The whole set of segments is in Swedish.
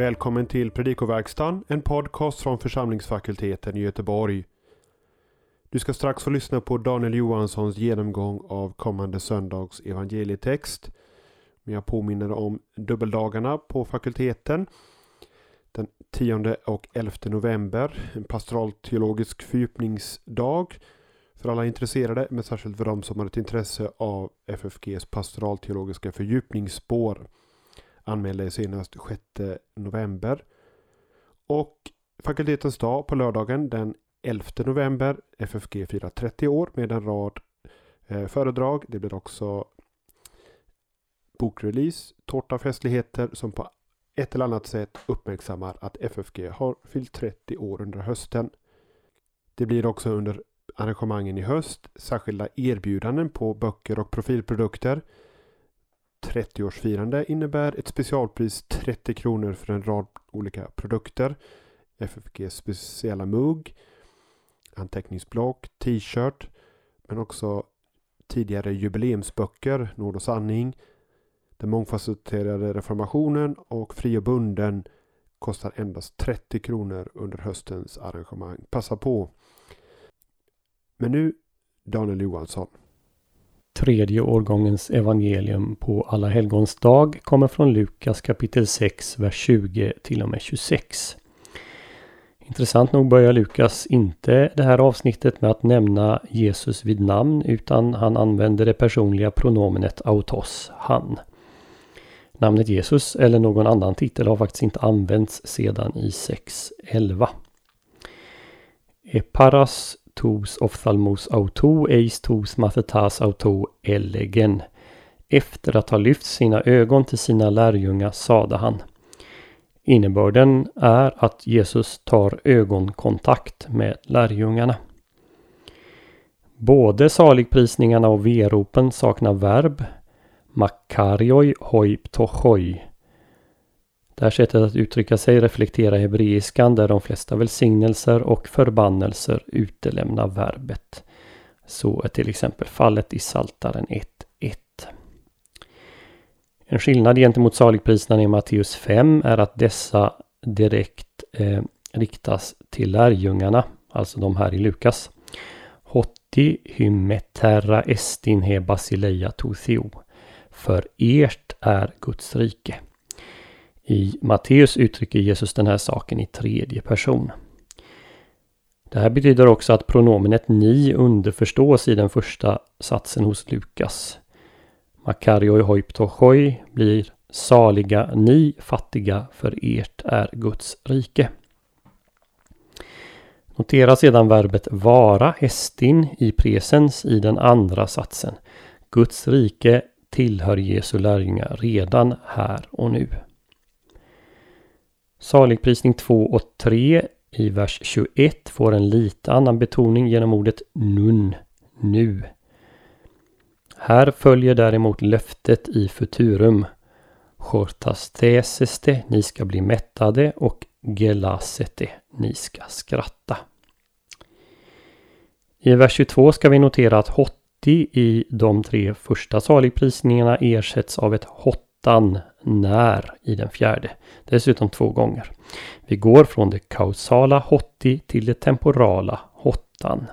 Välkommen till Predikoverkstan, en podcast från församlingsfakulteten i Göteborg. Du ska strax få lyssna på Daniel Johanssons genomgång av kommande söndags evangelietext. Men jag påminner om dubbeldagarna på fakulteten. Den 10 och 11 november, en pastoralteologisk fördjupningsdag för alla intresserade, men särskilt för de som har ett intresse av FFGs pastoralteologiska fördjupningsspår. Anmäl dig senast 6 november. Och fakultetens dag på lördagen den 11 november. FFG firar 30 år med en rad eh, föredrag. Det blir också bokrelease, tårta festligheter som på ett eller annat sätt uppmärksammar att FFG har fyllt 30 år under hösten. Det blir också under arrangemangen i höst särskilda erbjudanden på böcker och profilprodukter 30-årsfirande innebär ett specialpris 30 kronor för en rad olika produkter. FFGs speciella mugg, anteckningsblock, t-shirt, men också tidigare jubileumsböcker, Nord och sanning, Den mångfacetterade reformationen och Fri och bunden kostar endast 30 kronor under höstens arrangemang. Passa på! Men nu Daniel Johansson tredje årgångens evangelium på Alla helgons dag kommer från Lukas kapitel 6, vers 20 till och med 26. Intressant nog börjar Lukas inte det här avsnittet med att nämna Jesus vid namn utan han använder det personliga pronomenet autos, han. Namnet Jesus eller någon annan titel har faktiskt inte använts sedan i 6.11. Eparas tos ophthalmos auto eis tos mathetas auto elegen. Efter att ha lyft sina ögon till sina lärjungar sade han. Innebörden är att Jesus tar ögonkontakt med lärjungarna. Både saligprisningarna och veropen saknar verb. Makarioi hoi ptochoi det här sättet att uttrycka sig reflekterar hebreiskan där de flesta välsignelser och förbannelser utelämnar verbet. Så är till exempel fallet i Saltaren 1.1. En skillnad gentemot saligpriserna i Matteus 5 är att dessa direkt eh, riktas till lärjungarna, alltså de här i Lukas. Hotti hymeterra estin he basileia tothio. För ert är Guds rike. I Matteus uttrycker Jesus den här saken i tredje person. Det här betyder också att pronomenet ni underförstås i den första satsen hos Lukas. Makarioi hoiptochoi blir saliga ni fattiga för ert är Guds rike. Notera sedan verbet vara hästin i presens i den andra satsen. Guds rike tillhör Jesu lärjungar redan här och nu. Saligprisning 2 och 3 i vers 21 får en lite annan betoning genom ordet nun, nu. Här följer däremot löftet i futurum. Chortasteseste, ni ska bli mättade och gelasete, ni ska skratta. I vers 22 ska vi notera att hotti i de tre första saligprisningarna ersätts av ett hot utan när i den fjärde. Dessutom två gånger. Vi går från det kausala hotti till det temporala hottan.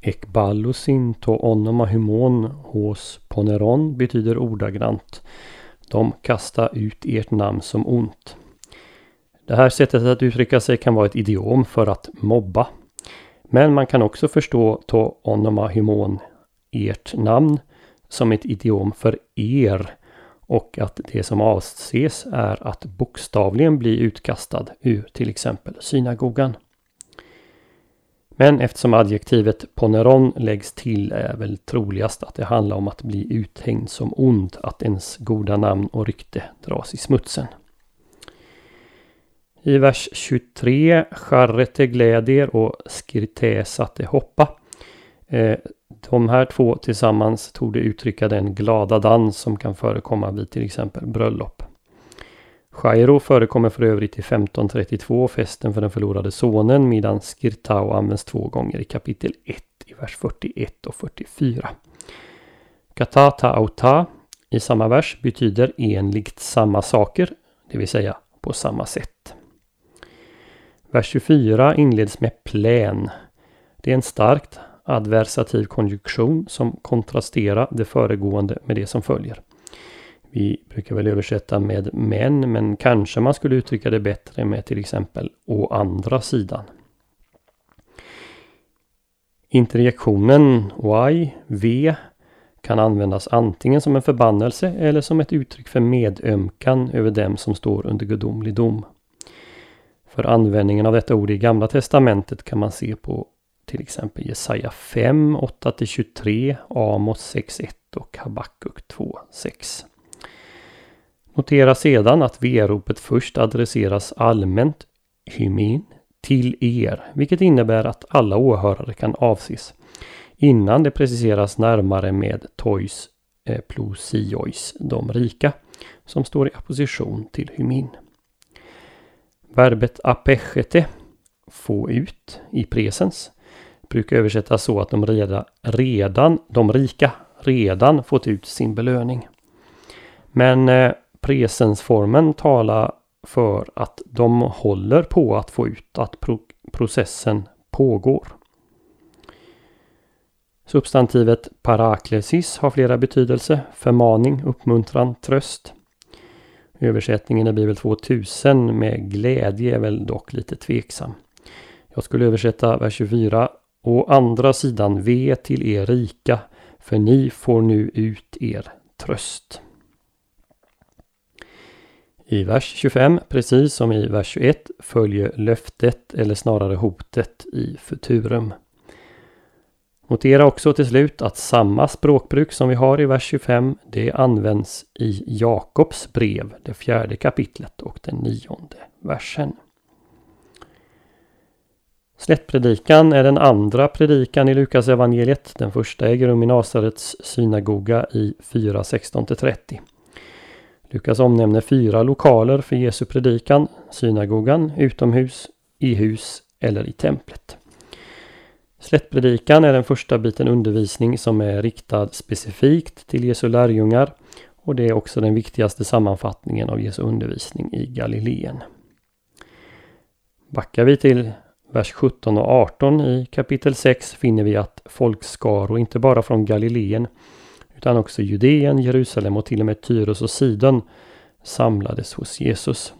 Ekballosinto onoma humon hos poneron betyder ordagrant De kasta ut ert namn som ont. Det här sättet att uttrycka sig kan vara ett idiom för att mobba. Men man kan också förstå to onoma humon, ert namn, som ett idiom för er och att det som avses är att bokstavligen bli utkastad ur till exempel synagogan. Men eftersom adjektivet poneron läggs till är väl troligast att det handlar om att bli uthängd som ond, att ens goda namn och rykte dras i smutsen. I vers 23, charrete glädjer och skirte satte hoppa. Eh, de här två tillsammans tog det uttrycka den glada dans som kan förekomma vid till exempel bröllop. Chairo förekommer för övrigt i 1532, festen för den förlorade sonen, medan Skirtau används två gånger i kapitel 1 i vers 41 och 44. Katata auta i samma vers betyder enligt samma saker, det vill säga på samma sätt. Vers 24 inleds med plän. Det är en starkt adversativ konjunktion som kontrasterar det föregående med det som följer. Vi brukar väl översätta med men, men kanske man skulle uttrycka det bättre med till exempel å andra sidan. Interjektionen y, v, kan användas antingen som en förbannelse eller som ett uttryck för medömkan över dem som står under gudomlig dom. För användningen av detta ord i Gamla Testamentet kan man se på till exempel Jesaja 5, 8-23, Amos 6.1 och Habakuk 2.6. Notera sedan att V-ropet först adresseras allmänt, hymin, till er, vilket innebär att alla åhörare kan avses. Innan det preciseras närmare med tois eh, plosiois, de rika, som står i opposition till hymin. Verbet apechete, få ut, i presens, brukar översättas så att de redan, redan, de rika redan fått ut sin belöning. Men eh, presensformen talar för att de håller på att få ut att pro processen pågår. Substantivet paraklesis har flera betydelser. Förmaning, uppmuntran, tröst. Översättningen i Bibel 2000 med glädje är väl dock lite tveksam. Jag skulle översätta vers 24. Å andra sidan ve till er rika, för ni får nu ut er tröst. I vers 25, precis som i vers 21, följer löftet eller snarare hotet i futurum. Notera också till slut att samma språkbruk som vi har i vers 25, det används i Jakobs brev, det fjärde kapitlet och den nionde versen. Slättpredikan är den andra predikan i Lukas evangeliet. Den första äger rum i Nasarets synagoga i 4.16-30. Lukas omnämner fyra lokaler för Jesu predikan. Synagogan, utomhus, i hus eller i templet. Slättpredikan är den första biten undervisning som är riktad specifikt till Jesu lärjungar och det är också den viktigaste sammanfattningen av Jesu undervisning i Galileen. Backar vi till vers 17 och 18 i kapitel 6 finner vi att folkskaror inte bara från Galileen utan också Judeen, Jerusalem och till och med Tyros och Sidon samlades hos Jesus.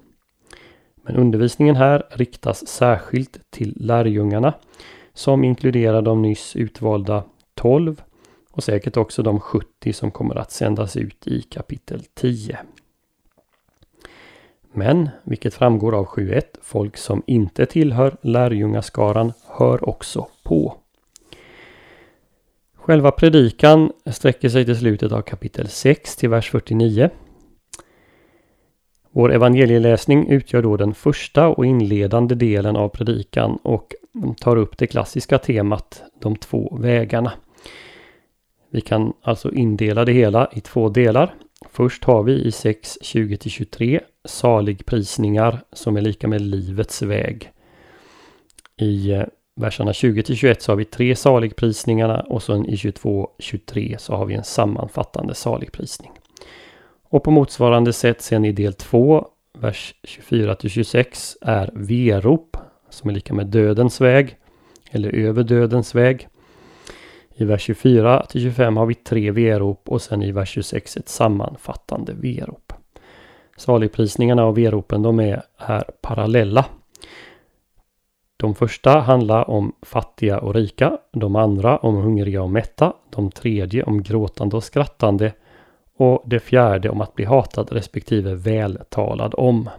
Men undervisningen här riktas särskilt till lärjungarna som inkluderar de nyss utvalda 12 och säkert också de 70 som kommer att sändas ut i kapitel 10. Men, vilket framgår av 7.1, folk som inte tillhör lärjungaskaran hör också på. Själva predikan sträcker sig till slutet av kapitel 6 till vers 49. Vår evangelieläsning utgör då den första och inledande delen av predikan och tar upp det klassiska temat de två vägarna. Vi kan alltså indela det hela i två delar. Först har vi i 6, 20-23 saligprisningar som är lika med livets väg. I eh, verserna 20-21 så har vi tre saligprisningarna och sen i 22-23 så har vi en sammanfattande saligprisning. Och på motsvarande sätt sen i del 2, vers 24-26 är verop som är lika med dödens väg eller över dödens väg. I vers 24 till 25 har vi tre verop och sen i vers 26 ett sammanfattande verop. Saligprisningarna och veropen de är här parallella. De första handlar om fattiga och rika, de andra om hungriga och mätta, de tredje om gråtande och skrattande och det fjärde om att bli hatad respektive vältalad om.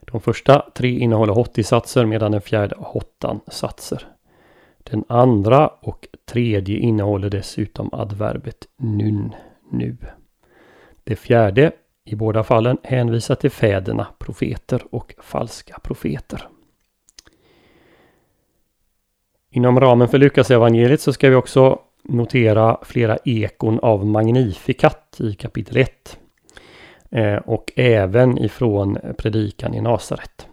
De första tre innehåller 80-satser medan den fjärde har 8 satser. Den andra och tredje innehåller dessutom adverbet nun, nu. Det fjärde i båda fallen hänvisar till fäderna, profeter och falska profeter. Inom ramen för Lukas evangeliet så ska vi också notera flera ekon av Magnificat i kapitel 1. Eh, och även ifrån predikan i Nasaret.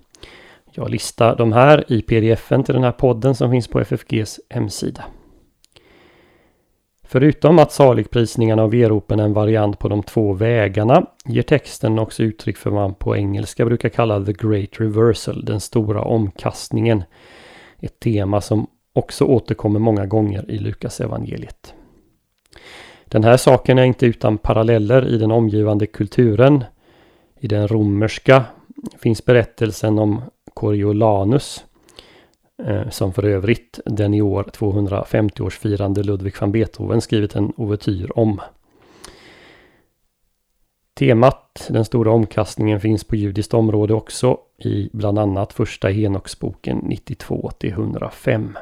Jag listar de här i pdfen till den här podden som finns på FFGs hemsida. Förutom att saligprisningarna och veropen är en variant på de två vägarna ger texten också uttryck för vad man på engelska brukar kalla the great reversal, den stora omkastningen. Ett tema som också återkommer många gånger i Lukas evangeliet. Den här saken är inte utan paralleller i den omgivande kulturen. I den romerska finns berättelsen om Coriolanus eh, som för övrigt den i år 250-årsfirande Ludwig van Beethoven skrivit en ouvertyr om. Temat, den stora omkastningen, finns på judiskt område också i bland annat första Henoksboken 92 105.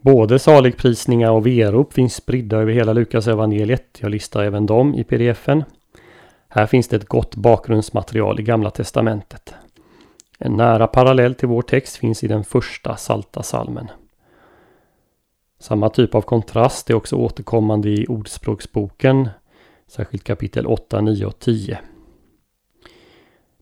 Både saligprisningar och verop finns spridda över hela Lukas evangeliet. Jag listar även dem i pdfen. Här finns det ett gott bakgrundsmaterial i Gamla Testamentet. En nära parallell till vår text finns i den första Salta salmen. Samma typ av kontrast är också återkommande i Ordspråksboken, särskilt kapitel 8, 9 och 10.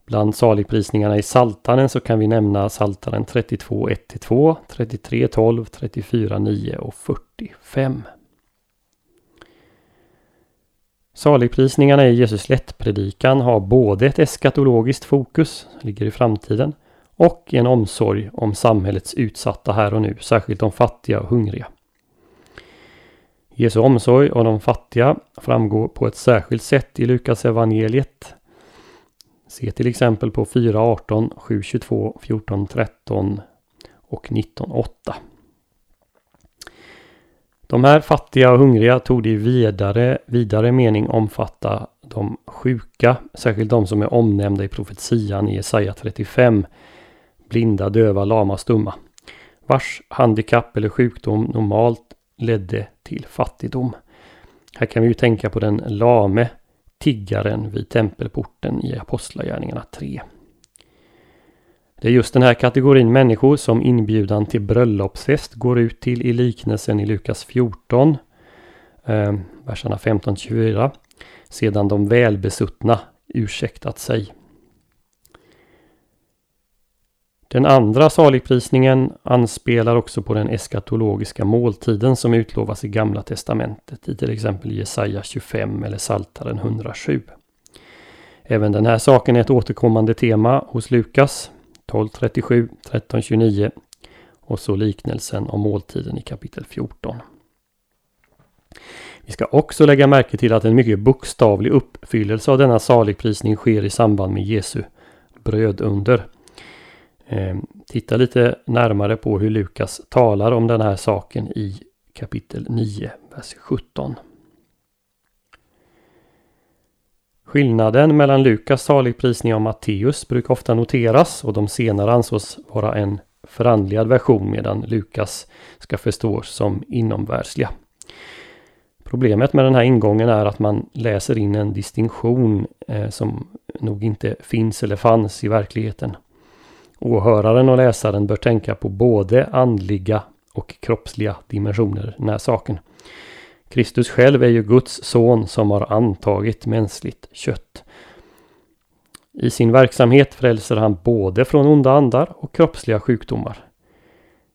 Bland saligprisningarna i Saltaren så kan vi nämna Saltaren 32, 1-2, 33, 12, 34, 9 och 45. Saligprisningarna i Jesus lättpredikan har både ett eskatologiskt fokus, ligger i framtiden, och en omsorg om samhällets utsatta här och nu, särskilt de fattiga och hungriga. Jesu omsorg om de fattiga framgår på ett särskilt sätt i Lukas evangeliet. Se till exempel på 4.18, 7.22, 14.13 och 19.8. De här fattiga och hungriga tog i vidare, vidare mening omfatta de sjuka, särskilt de som är omnämnda i profetian i Jesaja 35, blinda, döva, lama, stumma, vars handikapp eller sjukdom normalt ledde till fattigdom. Här kan vi ju tänka på den lame tiggaren vid tempelporten i Apostlagärningarna 3. Det är just den här kategorin människor som inbjudan till bröllopsfest går ut till i liknelsen i Lukas 14, eh, verserna 15-24, sedan de välbesuttna ursäktat sig. Den andra saligprisningen anspelar också på den eskatologiska måltiden som utlovas i Gamla Testamentet i till exempel Jesaja 25 eller Saltaren 107. Även den här saken är ett återkommande tema hos Lukas 12.37, 13.29 och så liknelsen om måltiden i kapitel 14. Vi ska också lägga märke till att en mycket bokstavlig uppfyllelse av denna saligprisning sker i samband med Jesu brödunder. Eh, titta lite närmare på hur Lukas talar om den här saken i kapitel 9, vers 17. Skillnaden mellan Lukas saligprisning och Matteus brukar ofta noteras och de senare ansås vara en förandligad version medan Lukas ska förstås som inomvärldsliga. Problemet med den här ingången är att man läser in en distinktion eh, som nog inte finns eller fanns i verkligheten. Åhöraren och läsaren bör tänka på både andliga och kroppsliga dimensioner i den här saken. Kristus själv är ju Guds son som har antagit mänskligt kött. I sin verksamhet frälser han både från onda andar och kroppsliga sjukdomar.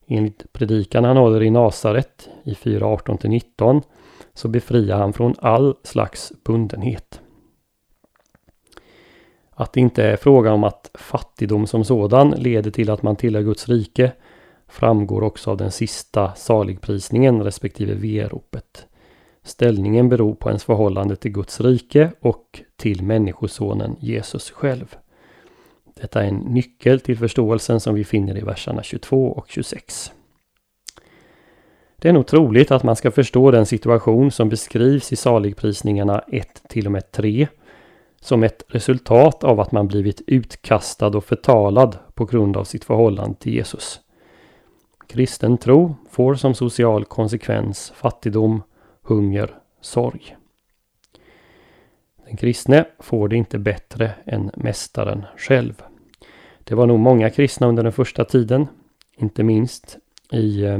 Enligt predikan han håller i Nasaret i 4.18-19 så befriar han från all slags bundenhet. Att det inte är fråga om att fattigdom som sådan leder till att man tillhör Guds rike framgår också av den sista saligprisningen respektive veropet. Ställningen beror på ens förhållande till Guds rike och till Människosonen Jesus själv. Detta är en nyckel till förståelsen som vi finner i verserna 22 och 26. Det är nog troligt att man ska förstå den situation som beskrivs i saligprisningarna 1 till och med 3 som ett resultat av att man blivit utkastad och förtalad på grund av sitt förhållande till Jesus. Kristen tro får som social konsekvens fattigdom, hunger, sorg. Den kristne får det inte bättre än Mästaren själv. Det var nog många kristna under den första tiden, inte minst i, eh,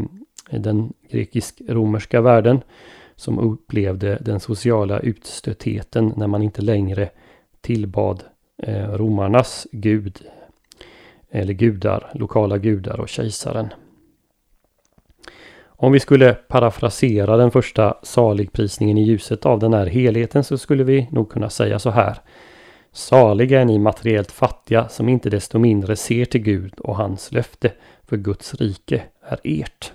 i den grekisk-romerska världen, som upplevde den sociala utstöttheten när man inte längre tillbad eh, romarnas gud eller gudar, lokala gudar och kejsaren. Om vi skulle parafrasera den första saligprisningen i ljuset av den här helheten så skulle vi nog kunna säga så här. Saliga är ni materiellt fattiga som inte desto mindre ser till Gud och hans löfte, för Guds rike är ert.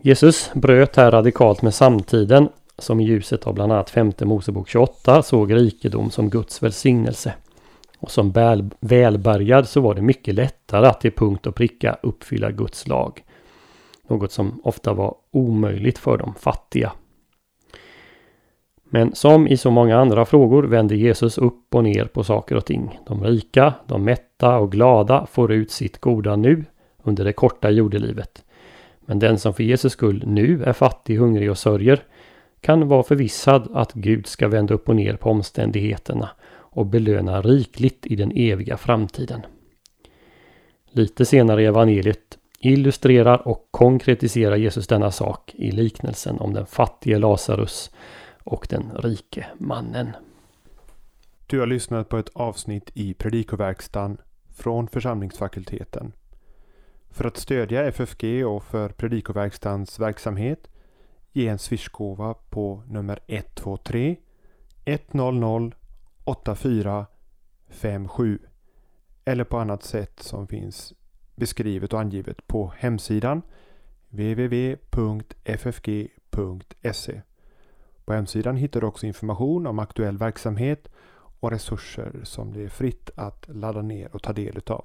Jesus bröt här radikalt med samtiden som i ljuset av bland annat femte Mosebok 28 såg rikedom som Guds välsignelse. Och som väl, välbärgad så var det mycket lättare att till punkt och pricka uppfylla Guds lag. Något som ofta var omöjligt för de fattiga. Men som i så många andra frågor vänder Jesus upp och ner på saker och ting. De rika, de mätta och glada får ut sitt goda nu under det korta jordelivet. Men den som för Jesus skull nu är fattig, hungrig och sörjer kan vara förvissad att Gud ska vända upp och ner på omständigheterna och belöna rikligt i den eviga framtiden. Lite senare i evangeliet illustrerar och konkretiserar Jesus denna sak i liknelsen om den fattige Lazarus och den rike mannen. Du har lyssnat på ett avsnitt i Predikoverkstan från församlingsfakulteten. För att stödja FFG och för Predikoverkstans verksamhet ge en swishgåva på nummer 123 100 8457 eller på annat sätt som finns beskrivet och angivet på hemsidan www.ffg.se. På hemsidan hittar du också information om aktuell verksamhet och resurser som det är fritt att ladda ner och ta del utav.